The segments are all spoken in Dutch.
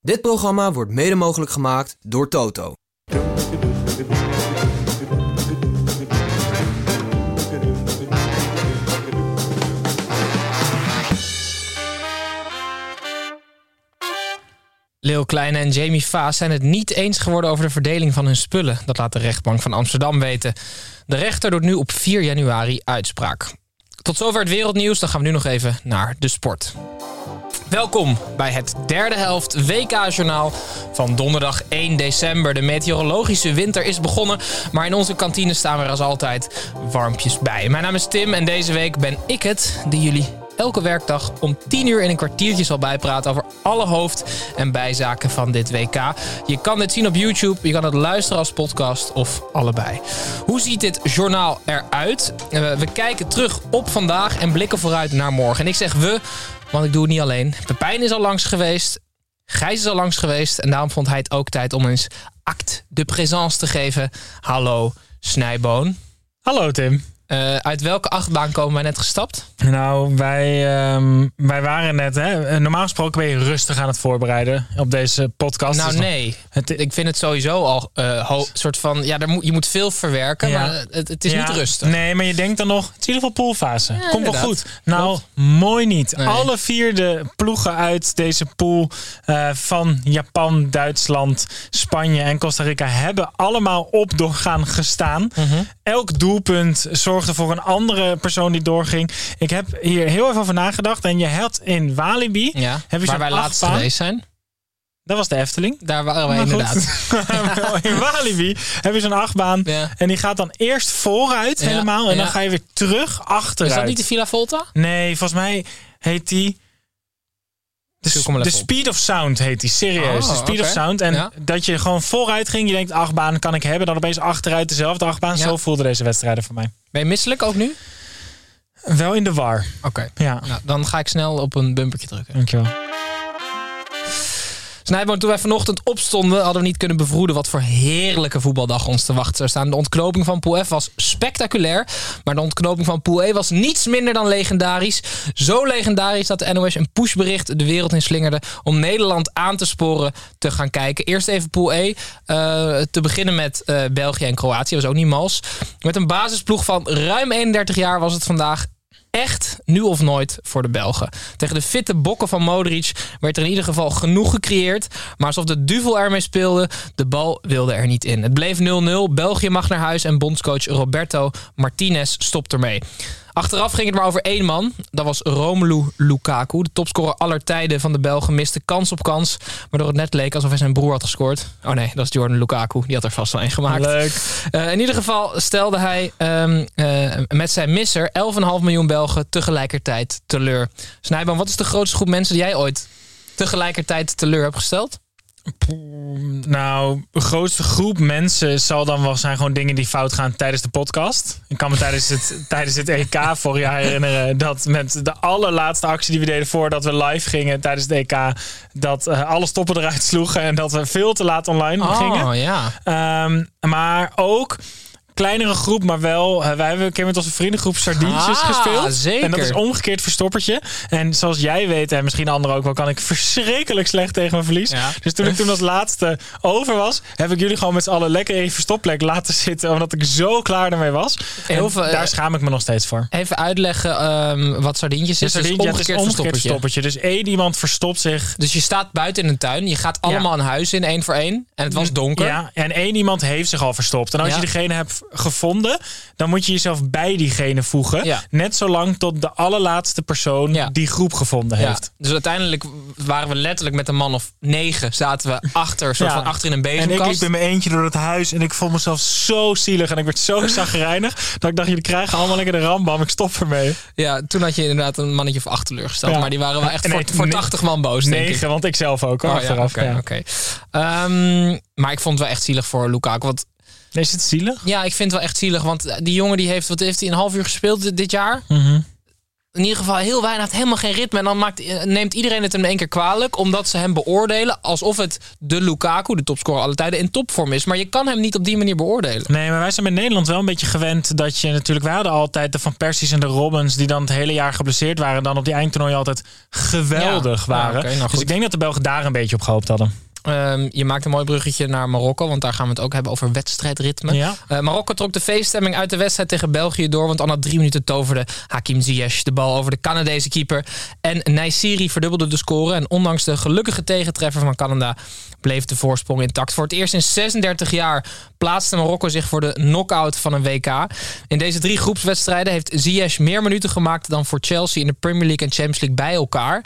Dit programma wordt mede mogelijk gemaakt door Toto. Leo Kleine en Jamie Vaas zijn het niet eens geworden over de verdeling van hun spullen. Dat laat de rechtbank van Amsterdam weten. De rechter doet nu op 4 januari uitspraak. Tot zover het wereldnieuws. Dan gaan we nu nog even naar de sport. Welkom bij het derde helft WK-journaal van donderdag 1 december. De meteorologische winter is begonnen, maar in onze kantine staan er als altijd warmpjes bij. Mijn naam is Tim en deze week ben ik het die jullie elke werkdag om 10 uur in een kwartiertje zal bijpraten over alle hoofd- en bijzaken van dit WK. Je kan dit zien op YouTube, je kan het luisteren als podcast of allebei. Hoe ziet dit journaal eruit? Eh, We kijken terug op vandaag en blikken vooruit naar morgen. En ik zeg we, want ik doe het niet alleen. Pepijn is al langs geweest. Gijs is al langs geweest. En daarom vond hij het ook tijd om eens acte de présence te geven. Hallo, Snijboon. Hallo Tim. Eh, uit welke achtbaan komen wij net gestapt? Nou, wij, ehm, wij waren net, hè, normaal gesproken ben je rustig aan het voorbereiden op deze podcast. nou Dus nee, Het, ik vind het sowieso al eh ho- soort van... Ja, daar moet, je moet veel verwerken, Ja. maar het, het is Ja, niet rustig. Nee, maar je denkt dan nog, het is in ieder geval poolfase. Komt wel goed. Nou, mooi niet. Nee. Alle vier de ploegen uit deze pool eh, van Japan, Duitsland, Spanje en Costa Rica hebben allemaal op doorgaan gestaan. Mhm. Elk doelpunt zorgde voor een andere persoon die doorging. Ik heb hier heel even over nagedacht. En je had in Walibi, Ja, heb je waar wij laatst geweest zijn. dat was de Efteling. Daar waren wij inderdaad. in Walibi heb je zo'n achtbaan. Ja. En die gaat dan eerst vooruit helemaal. En dan ga je weer terug achteruit. Is dat niet de Villa Volta? Nee, volgens mij heet die... Wel de. Speed of Sound heet die, serieus. Oh, de Speed of Sound. En Ja. dat je gewoon vooruit ging. Je denkt, achtbaan kan ik hebben. Dan opeens achteruit dezelfde achtbaan. Ja. Zo voelde deze wedstrijden voor mij. Ben je misselijk ook nu? Wel in de war. Oké. Ja, Nou, dan ga ik snel op een bumpertje drukken. dankjewel. Snijboon, toen wij vanochtend opstonden, hadden we niet kunnen bevroeden wat voor heerlijke voetbaldag ons te wachten zou staan. De ontknoping van Pool F was spectaculair, maar de ontknoping van Pool E was niets minder dan legendarisch. Zo legendarisch dat de NOS een pushbericht de wereld in slingerde om Nederland aan te sporen te gaan kijken. Eerst even Pool E, eh, te beginnen met eh, België en Kroatië, was ook niet mals. Met een basisploeg van ruim 31 jaar was het vandaag echt nu of nooit voor de Belgen. Tegen de fitte bokken van Modric werd er in ieder geval genoeg gecreëerd. Maar alsof de duvel ermee speelde, de bal wilde er niet in. Het bleef 0-0. België mag naar huis en bondscoach Roberto Martinez stopt ermee. Achteraf ging het maar over één man. Dat was Romelu Lukaku. De topscorer aller tijden van de Belgen miste kans op kans. Waardoor het net leek alsof hij zijn broer had gescoord. Oh nee, dat is Jordan Lukaku. Die had er vast wel één gemaakt. Leuk. Eh, in ieder geval stelde hij ehm, eh, met zijn misser 11,5 miljoen Belgen tegelijkertijd teleur. Snijboom, wat is de grootste groep mensen die jij ooit tegelijkertijd teleur hebt gesteld? Nou, de grootste groep mensen zal dan wel zijn gewoon dingen die fout gaan tijdens de podcast. Ik kan me tijdens het, tijdens het EK vorig jaar herinneren dat met de allerlaatste actie die we deden voordat we live gingen tijdens het EK, dat eh, alle stoppen eruit sloegen en dat we veel te laat online gingen. Oh ja. Ehm, maar ook kleinere groep, maar wel. eh, wij hebben een keer met onze vriendengroep Sardientjes Ah, gespeeld. zeker. En dat is omgekeerd verstoppertje. En zoals jij weet, en misschien anderen ook wel, kan ik verschrikkelijk slecht tegen mijn verlies. Ja. Dus toen ik toen als laatste over was, heb ik jullie gewoon met z'n allen lekker in je verstopplek laten zitten. Omdat ik zo klaar ermee was. Heel veel, eh, daar schaam ik me nog steeds voor. Even uitleggen ehm, wat sardientjes is. Dus het is omgekeerd verstoppertje. Dus één iemand verstopt zich Dus je staat buiten in een tuin. Je gaat allemaal een huis in, één voor één. En het was donker. Ja, en één iemand heeft zich al verstopt. En als Ja. je degene hebt gevonden, dan moet je jezelf bij diegene voegen. Ja. Net zolang tot de allerlaatste persoon Ja. die groep gevonden Ja, heeft. dus uiteindelijk waren we letterlijk met een man of negen zaten we achter, soort van achter in een En ik bezemkast. liep in mijn eentje door het huis en ik vond mezelf zo zielig en ik werd zo zagrijnig dat ik dacht, jullie krijgen allemaal lekker de rambam, ik stop ermee. Ja, toen had je inderdaad een mannetje of acht teleurgesteld. Maar die waren wel echt Nee, voor, voor ne- 80 man boos, denk ik. Negen, want ik zelf ook hoor, Oh, achteraf. ja. oké. Ehm, maar ik vond het wel echt zielig voor Lukaku. Want Is het zielig? ja, ik vind het wel echt zielig. Want die jongen die heeft, wat heeft hij, een half uur gespeeld dit, jaar? Mhm. In ieder geval heel weinig, helemaal geen ritme. En dan maakt, eh, neemt iedereen het hem in één keer kwalijk. Omdat ze hem beoordelen alsof het de Lukaku, de topscorer alle tijden, in topvorm is. Maar je kan hem niet op die manier beoordelen. Nee, maar wij zijn met Nederland wel een beetje gewend dat je natuurlijk... Wij hadden altijd de Van Persies en de Robbins die dan het hele jaar geblesseerd waren... dan op die eindtoernooi altijd geweldig Ja. waren. Ja, nou dus ik denk dat de Belgen daar een beetje op gehoopt hadden. Ehm, je maakt een mooi bruggetje naar Marokko, want daar gaan we het ook hebben over wedstrijdritme. Ja. Eh, Marokko trok de feeststemming uit de wedstrijd tegen België door, want al na drie minuten toverde Hakim Ziyech de bal over de Canadese keeper. En Naisiri verdubbelde de score. En ondanks de gelukkige tegentreffer van Canada bleef de voorsprong intact. Voor het eerst in 36 jaar plaatste Marokko zich voor de knockout van een WK. In deze drie groepswedstrijden heeft Ziyech meer minuten gemaakt dan voor Chelsea in de Premier League en Champions League bij elkaar.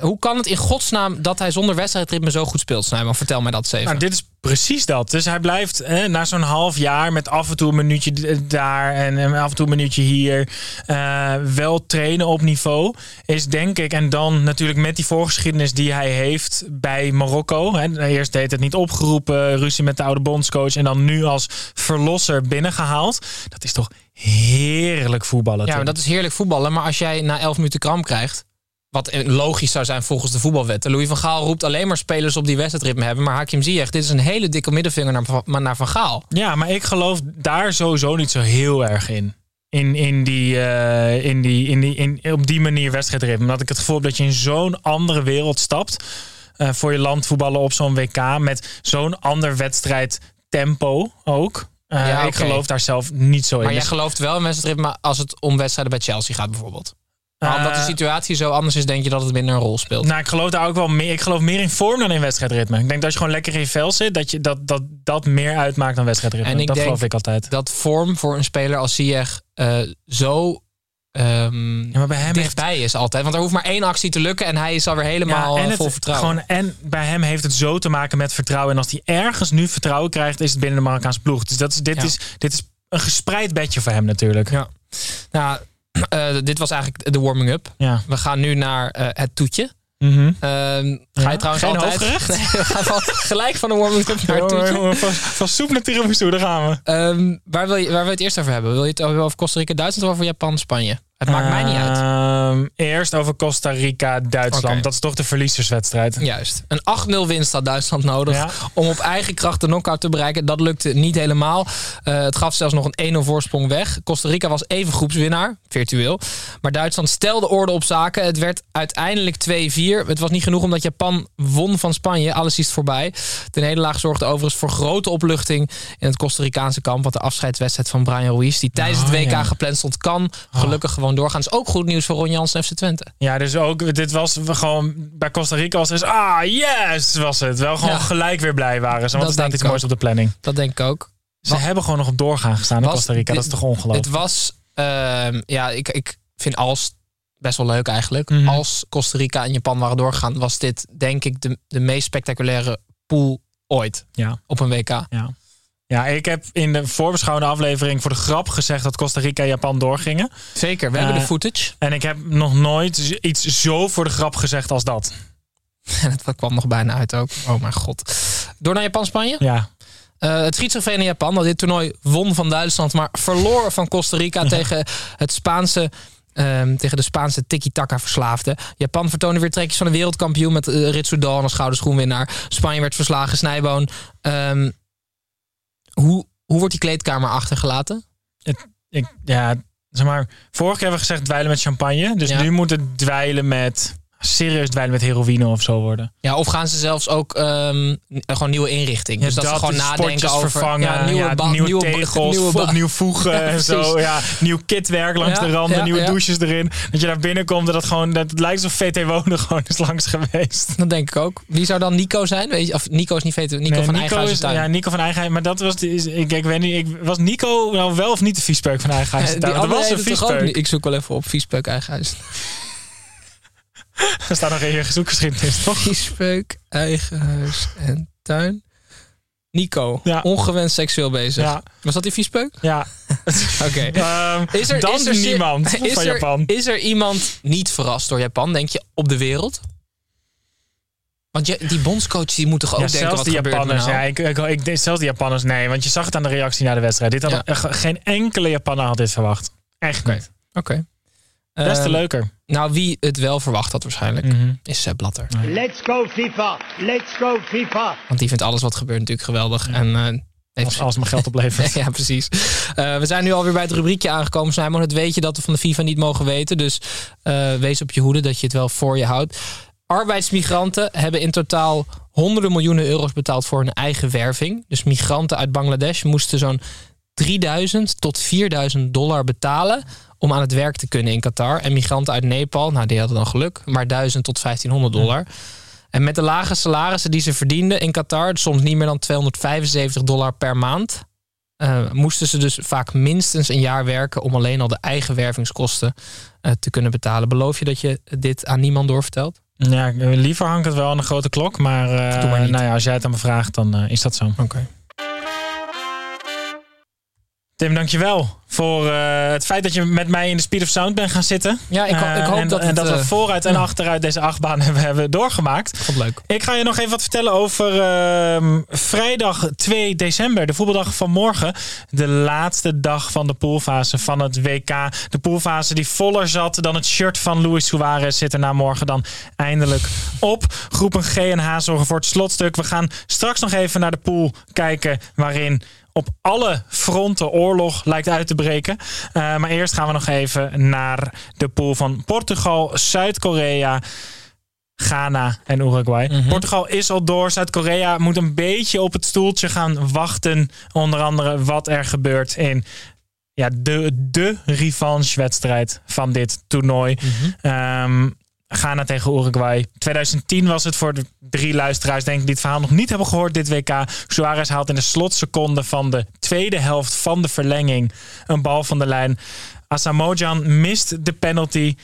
Hoe kan het in godsnaam dat hij zonder wedstrijdritme zo goed speelt, Snijman? Vertel mij dat eens even. Nou, dit precies dat. Dus hij blijft na zo'n half jaar met af en toe een minuutje daar en, af en toe een minuutje hier eh, wel trainen op niveau. Is denk ik, en dan natuurlijk met die voorgeschiedenis die hij heeft bij Marokko. Hè, eerst deed het niet opgeroepen, ruzie met de oude bondscoach en dan nu als verlosser binnengehaald. Dat is toch heerlijk voetballen. Ja, maar dat is heerlijk voetballen. Maar als jij na 11 minuten kramp krijgt. Wat logisch zou zijn volgens de voetbalwetten. Louis van Gaal roept alleen maar spelers op die wedstrijdritme hebben. Maar Hakim Ziyech, dit is een hele dikke middenvinger naar, Van- naar Van Gaal. Ja, maar ik geloof daar sowieso niet zo heel erg in. In, in die, eh, in die, in die, in, op die manier wedstrijdritme. Omdat ik het gevoel heb dat je in zo'n andere wereld stapt. eh, voor je land voetballen op zo'n WK. Met zo'n ander wedstrijdtempo ook. Eh, Ja, Ik geloof daar zelf niet zo in. Maar jij Dus- gelooft wel in wedstrijdritme als het om wedstrijden bij Chelsea gaat bijvoorbeeld. Maar omdat de Eh, situatie zo anders is, denk je dat het minder een rol speelt. Nou, ik geloof daar ook wel meer. Ik geloof meer in vorm dan in wedstrijdritme. Ik denk dat als je gewoon lekker in vel zit, dat je, dat, dat, dat meer uitmaakt dan wedstrijdritme. En ik dat denk- geloof ik altijd. Dat vorm voor een speler als Ziyech eh, zo ehm, Ja, maar bij hem heeft dichtbij is altijd. Want er hoeft maar één actie te lukken en hij is alweer helemaal en eh, het, vol vertrouwen. Gewoon, en bij hem heeft het zo te maken met vertrouwen. En als hij ergens nu vertrouwen krijgt, is het binnen de Marokkaanse ploeg. Dus dat is, dit, Ja. is, dit is een gespreid bedje voor hem natuurlijk. Ja. Nou, dit was eigenlijk de warming-up. Ja. We gaan nu naar eh, het toetje. Mhm. Ehm, ga Ja? je trouwens Geen altijd... hoofdgerecht? Nee, we gaan van- gelijk van de warming-up naar het toetje. Van, van soep naar tiramisu, daar gaan we. Ehm, waar, wil je, waar wil je het eerst over hebben? Wil je het over Costa Rica, Duitsland of over Japan, Spanje? Het maakt mij niet uit. Ehm, eerst over Costa Rica, Duitsland. Dat is toch de verliezerswedstrijd. Juist. Een 8-0 winst had Duitsland nodig Ja. om op eigen kracht de knockout te bereiken. Dat lukte niet helemaal. Eh, het gaf zelfs nog een 1-0 voorsprong weg. Costa Rica was even groepswinnaar, virtueel. Maar Duitsland stelde orde op zaken. Het werd uiteindelijk 2-4. Het was niet genoeg omdat Japan won van Spanje. Alles is voorbij. De nederlaag zorgde overigens voor grote opluchting in het Costa Ricaanse kamp. Want de afscheidswedstrijd van Brian Ruiz, die tijdens het Oh, WK ja. gepland stond, kan gelukkig gewoon doorgaan. is ook goed nieuws voor Ron Jans en FC Twente. Ja, dus ook, dit was gewoon, bij Costa Rica was het, ah, yes, was het. Wel gewoon Ja. gelijk weer blij waren ze, want Dat er staat iets moois op de planning. Dat denk ik ook. Ze hebben gewoon nog op doorgaan gestaan in Costa Rica. Dat is toch ongelooflijk? Het was, ehm, ja, ik, ik vind als best wel leuk eigenlijk. Mhm. Als Costa Rica en Japan waren doorgegaan, was dit denk ik de, de meest spectaculaire pool ooit Ja. op een WK. Ja. Ja, ik heb in de voorbeschouwende aflevering voor de grap gezegd dat Costa Rica en Japan doorgingen. Zeker, we hebben de Eh, footage. En ik heb nog nooit iets zo voor de grap gezegd als dat. En het kwam nog bijna uit ook. Oh mijn god. Door naar Japan-Spanje. Ja, Eh, het schizofrene Japan, dat dit toernooi won van Duitsland, maar verloor van Costa Rica tegen het Spaanse. ehm, tegen de Spaanse tiki-taka verslaafde. Japan vertoonde weer trekjes van de wereldkampioen met uh, Ritsudan als schouderschoenwinnaar. Spanje werd verslagen, Snijboon. Ehm, hoe, hoe wordt die kleedkamer achtergelaten? ik, ja, zeg maar, vorige keer hebben we gezegd dweilen met champagne. Dus Ja. nu moet het dweilen met serieus dweilen met heroïne of zo worden. Ja, of gaan ze zelfs ook ehm, gewoon nieuwe inrichting. Dus dat, ze gewoon nadenken over vervangen, ja, nieuwe, ja, nieuwe, nieuwe tegels, nieuwe opnieuw voegen en zo. Ja, nieuw kitwerk langs de randen, nieuwe douches erin. Dat je daar binnenkomt en dat gewoon, dat het lijkt alsof VT Wonen gewoon is langs geweest. Dat denk ik ook. Wie zou dan Nico zijn? Weet je, of Nico is niet weten. Nico Nee, van Nico is, Eigenhuizen ja, Nico van Eigenhuis. Maar dat was, is- ik, ik weet niet, ik, was Nico nou wel of niet de viespeuk van Eigenhuis? dat was een viespeuk. Ik zoek wel even op Viespeuk Eigenhuis. Er staat nog in je zoekgeschiedenis, toch? Viespeuk Eigenhuis en tuin. Nico, Ja. ongewenst seksueel bezig. Ja, Was dat die Viespeuk? ja. Oké. Ehm, Is er, dan is er, niemand is van er, Japan. Is er iemand niet verrast door Japan, denk je, op de wereld? Want je, die bondscoach die moet toch ook Ja, denken, zelfs wat die er Japanners. nou? Ja, ik, ik, zelfs die Japanners, nee. Want je zag het aan de reactie na de wedstrijd. Dit had Ja. geen enkele Japanner had dit verwacht. Echt niet. Oké. Des te Ehm, leuker. Nou, wie het wel verwacht had waarschijnlijk, Mhm. is Sepp Blatter. Let's go FIFA! Let's go FIFA! Want die vindt alles wat gebeurt natuurlijk geweldig. En, eh, heeft Als, me geld oplevert. ja, precies. Eh, we zijn nu alweer bij het rubriekje aangekomen. Simon, het weet je dat we van de FIFA niet mogen weten. Dus eh, wees op je hoede dat je het wel voor je houdt. Arbeidsmigranten hebben in totaal honderden miljoenen euro's betaald voor hun eigen werving. Dus migranten uit Bangladesh moesten zo'n 3000 tot 4000 dollar betalen om aan het werk te kunnen in Qatar. En migranten uit Nepal, nou die hadden dan geluk, maar 1000 tot 1500 dollar. En met de lage salarissen die ze verdienden in Qatar, soms niet meer dan 275 dollar per maand, eh, moesten ze dus vaak minstens een jaar werken om alleen al de eigen wervingskosten eh, te kunnen betalen. Beloof je dat je dit aan niemand doorvertelt? Ja, liever hangt het wel aan een grote klok. Maar eh, maar nou ja, als jij het aan me vraagt, dan is dat zo. Oké. Tim, dankjewel voor eh, het feit dat je met mij in de Speed of Sound bent gaan zitten. Ja, ik, ho- ik Eh, hoop en, dat, en het, dat we eh, vooruit en ja. achteruit deze achtbaan hebben, hebben doorgemaakt. vond leuk. Ik ga je nog even wat vertellen over ehm, vrijdag 2 december, de voetbaldag van morgen. De laatste dag van de poolfase van het WK. De poolfase die voller zat dan het shirt van Luis Suarez zit er na morgen dan eindelijk op. Groepen G en H zorgen voor het slotstuk. We gaan straks nog even naar de pool kijken waarin op alle fronten oorlog lijkt uit te breken. Eh, maar eerst gaan we nog even naar de pool van Portugal, Zuid-Korea, Ghana en Uruguay. Mhm. Portugal is al door. Zuid-Korea moet een beetje op het stoeltje gaan wachten. Onder andere wat er gebeurt in ja, de, de revanche-wedstrijd van dit toernooi. Ehm, Ghana tegen Uruguay. 2010 was het voor de drie luisteraars, denk ik, die het verhaal nog niet hebben gehoord, dit WK. Suarez haalt in de slotseconde van de tweede helft van de verlenging een bal van de lijn. Asamoah mist de penalty.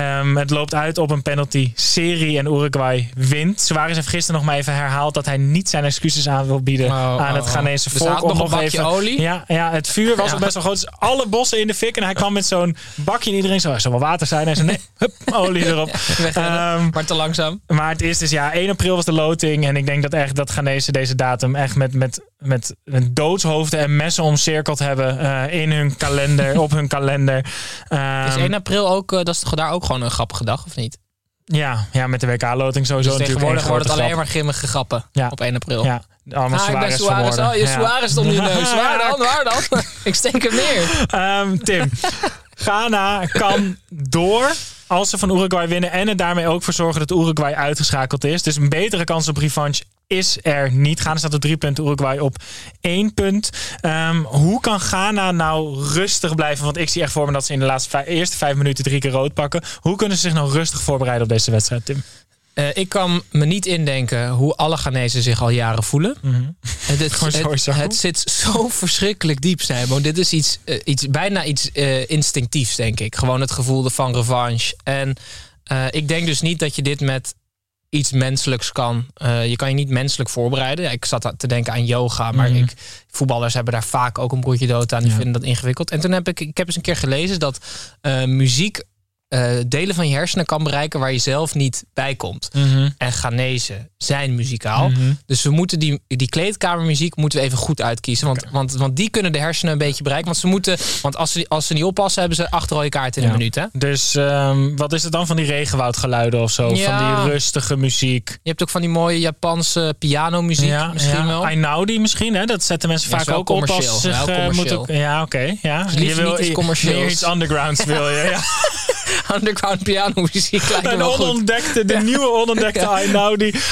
Ehm, het loopt uit op een penalty serie en Uruguay wint. Suarez heeft gisteren nog maar even herhaald dat hij niet zijn excuses aan wil bieden Oh, aan oh, het oh. Ghanese Dus volk. hij had om nog een bakje even, olie? Ja, ja, het vuur was Ja. al best wel groot. Dus alle bossen in de fik en hij kwam met zo'n bakje en iedereen zo, er zal wel water zijn. En zei, nee, hup, olie erop. Wegrennen, Ehm, maar te langzaam. maar het is dus ja, 1 april was de loting. En ik denk dat echt dat Ghanese deze datum echt met, met, met, met doodshoofden en messen omcirkeld hebben eh, in hun kalender, op hun kalender. Ehm, Is 1 april ook, eh, dat is toch daar ook gewoon een grappige dag, of niet? ja, ja, met de WK-loting sowieso Dus natuurlijk tegenwoordig wordt het alleen maar grimmige grappen Ja. op 1 april. Ja, allemaal Ah, ik ben Suarez. Oh, je. Suarez in je neus. Waar dan? Waar dan? ik steek hem neer. Ehm, Tim, Ghana kan door als ze van Uruguay winnen en er daarmee ook voor zorgen dat Uruguay uitgeschakeld is. Dus een betere kans op revanche is er niet. Ghana staat op drie punten, Uruguay op één punt. Ehm, hoe kan Ghana nou rustig blijven? Want ik zie echt voor me dat ze in de laatste vijf- eerste vijf minuten drie keer rood pakken. Hoe kunnen ze zich nou rustig voorbereiden op deze wedstrijd, Tim? Eh, ik kan me niet indenken hoe alle Ghanese zich al jaren voelen. Het, het, het- zit zo verschrikkelijk diep, Simon. Dit is iets, eh, iets bijna iets eh, instinctiefs, denk ik. Gewoon het gevoel van revanche. En ik denk dus niet dat je dit met iets menselijks kan. Eh, je kan je niet menselijk voorbereiden. Ja, Ik zat te denken aan yoga, maar ik, voetballers hebben daar vaak ook een broertje dood aan. Die Ja. vinden dat ingewikkeld. En toen heb ik, ik heb eens een keer gelezen dat eh, muziek eh, delen van je hersenen kan bereiken waar je zelf niet bij komt. En Ghanese zijn muzikaal. Mhm. Dus we moeten die, die kleedkamermuziek moeten we even goed uitkiezen. Want, want, want die kunnen de hersenen een beetje bereiken. Want ze moeten, want als ze, als ze niet oppassen, hebben ze acht rode kaarten in Ja. een minuut. Hè? Dus ehm, wat is het dan van die regenwoudgeluiden of zo? Ja. Van die rustige muziek? Je hebt ook van die mooie Japanse pianomuziek misschien wel. Ainaudi misschien, hè? Dat zetten mensen Ja, vaak ook op als commercieel, ze zich eh, commercieel. moeten... Ja, oké. ja. Dus liefst niet iets commercieels. iets undergrounds wil je, ja. Underground piano muziek lijkt onontdekte, de nieuwe onontdekte Ja.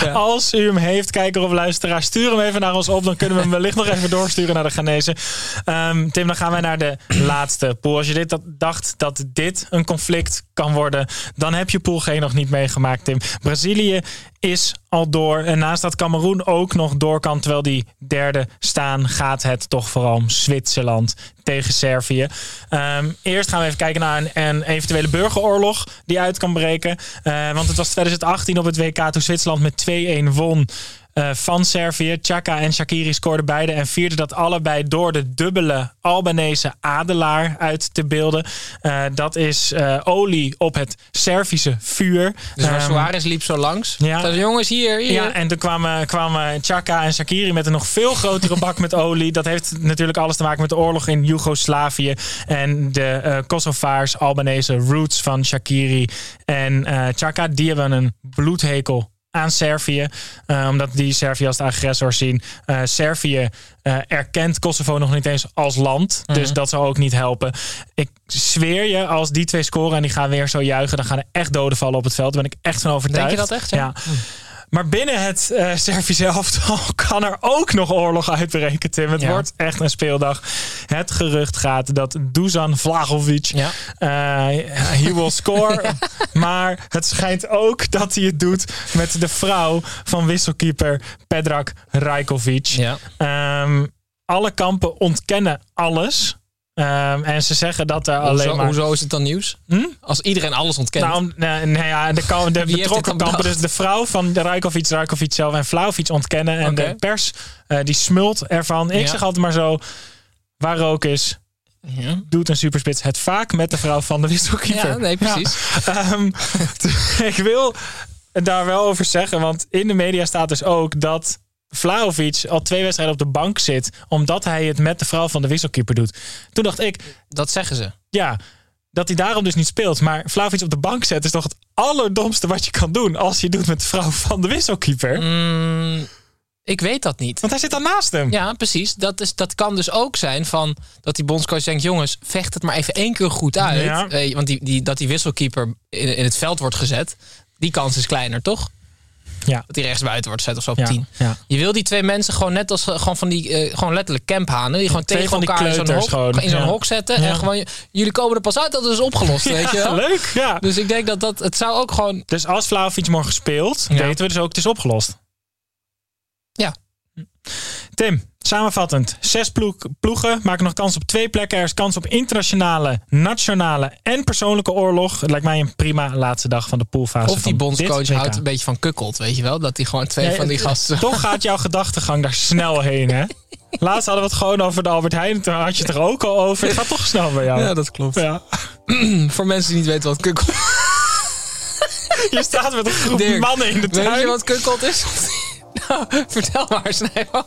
Ja. Als u hem heeft, kijker of luisteraar, stuur hem even naar ons op. Dan kunnen we hem wellicht nog even doorsturen naar de Ghanese. Ehm, Tim, dan gaan wij naar de laatste pool. Als je dit dat, dacht dat dit een conflict kan worden, dan heb je pool G nog niet meegemaakt, Tim. Brazilië is al door. En naast dat Cameroen ook nog door kan, terwijl die derde staan, gaat het toch vooral om Zwitserland tegen Servië. Ehm, eerst gaan we even kijken naar een, eventuele burgeroorlog die uit kan breken. Eh, want het was 2018 op het WK toen Zwitserland met 2-1 won. Eh, van Servië. Chaka en Shakiri scoorden beide en vierden dat allebei door de dubbele Albanese adelaar uit te beelden. Eh, dat is eh, olie op het Servische vuur. Dus waar Ehm, Suarez liep zo langs. ja. Zei, jongens, hier, hier. ja, en toen kwamen, kwamen Chaka en Shakiri met een nog veel grotere bak met olie. Dat heeft natuurlijk alles te maken met de oorlog in Joegoslavië. En de Kosovaars, Albanese roots van Shakiri en Chaka. Die hebben een bloedhekel aan Servië. eh, omdat die Servië als de agressor zien. Eh, Servië eh, erkent Kosovo nog niet eens als land. Dus dat zou ook niet helpen. Ik zweer je, als die twee scoren en die gaan weer zo juichen... dan gaan er echt doden vallen op het veld. Daar ben ik echt van overtuigd. Denk je dat echt, ja? Ja. Maar binnen het eh Servische elftal kan er ook nog oorlog uitbreken, Tim. Het Ja. wordt echt een speeldag. Het gerucht gaat dat Dusan Vlahovic Ja. eh, he will score. Maar het schijnt ook dat hij het doet met de vrouw van wisselkeeper Pedrak Rajkovic. Ja. Ehm, alle kampen ontkennen alles. Ehm, en ze zeggen dat er alleen Hoezo, maar... hoezo is het dan nieuws? Hm? Als iedereen alles ontkent. Nou, nee, nee, ja, de, de betrokken kampen, dus de vrouw van de Rajkovic, Rajkovic zelf en Vlaovic ontkennen. En de pers, eh, die smult ervan. Ik Ja. zeg altijd maar zo, waar rook is, ja. doet een superspits het vaak met de vrouw van de wisselkeeper. ja, nee, precies. Ehm, ik wil daar wel over zeggen, want in de media staat dus ook dat Vlaovic al twee wedstrijden op de bank zit, omdat hij het met de vrouw van de wisselkeeper doet. Toen dacht ik, Dat zeggen ze. ja, dat hij daarom dus niet speelt. Maar Vlaovic op de bank zetten is toch het allerdomste wat je kan doen als je doet met de vrouw van de wisselkeeper. Mm, ik weet dat niet. Want hij zit dan naast hem. Ja, precies. Dat, is, dat kan dus ook zijn van dat die bondscoach denkt: jongens, vecht het maar even één keer goed uit. Ja. Eh, want die, die, dat die wisselkeeper in, in het veld wordt gezet, die kans is kleiner, toch? Ja. Dat hij rechtsbuiten wordt gezet of zo op Ja, 10. ja. Je wil die twee mensen gewoon net als gewoon van die eh, gewoon letterlijk camphanen, die gewoon Twee tegen van die elkaar in zo'n hok, kleuters gewoon, in zo'n ja. hok zetten en gewoon jullie komen er pas uit dat het is opgelost, weet je wel? leuk. Ja. Dus ik denk dat dat het zou ook gewoon Dus als Vlaovic morgen speelt, weten we dus ook het is opgelost. Ja. Tim, samenvattend. Zes ploeg, ploegen maken nog kans op twee plekken. Er is kans op internationale, nationale en persoonlijke oorlog. Het lijkt mij een prima laatste dag van de poolfase. of die bondscoach houdt een beetje van kukkelt, weet je wel? Dat hij gewoon twee van die gasten Toch gaat jouw gedachtegang daar snel heen, hè? Laatst hadden we het gewoon over de Albert Heijn. Toen had je het er ook al over. Het gaat toch snel bij jou. Ja, dat klopt. Ja. Voor mensen die niet weten wat kukkelt Je staat met een groep Dirk, mannen in de tuin. Weet je wat kukkelt is? nou, vertel maar, Snijbo.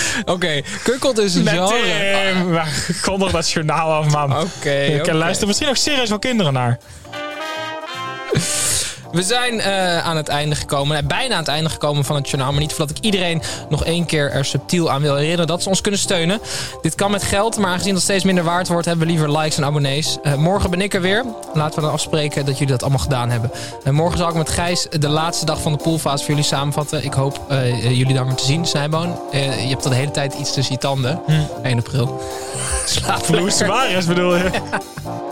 Oké, kukkelt is een Met genre. Kom nog dat journaal af, man. Oké, Ik luister misschien ook serieus wel kinderen naar. We zijn eh, aan het einde gekomen, eh, bijna aan het einde gekomen van het journaal. Maar niet voordat ik iedereen nog één keer er subtiel aan wil herinneren dat ze ons kunnen steunen. Dit kan met geld, maar aangezien dat steeds minder waard wordt, hebben we liever likes en abonnees. Eh, morgen ben ik er weer. Laten we dan afspreken dat jullie dat allemaal gedaan hebben. En morgen zal ik met Gijs de laatste dag van de poolfase voor jullie samenvatten. Ik hoop jullie daar maar te zien, Snijboon. Je hebt al de hele tijd iets tussen je tanden. 1 april. Slaap Luis. Suarez bedoel je?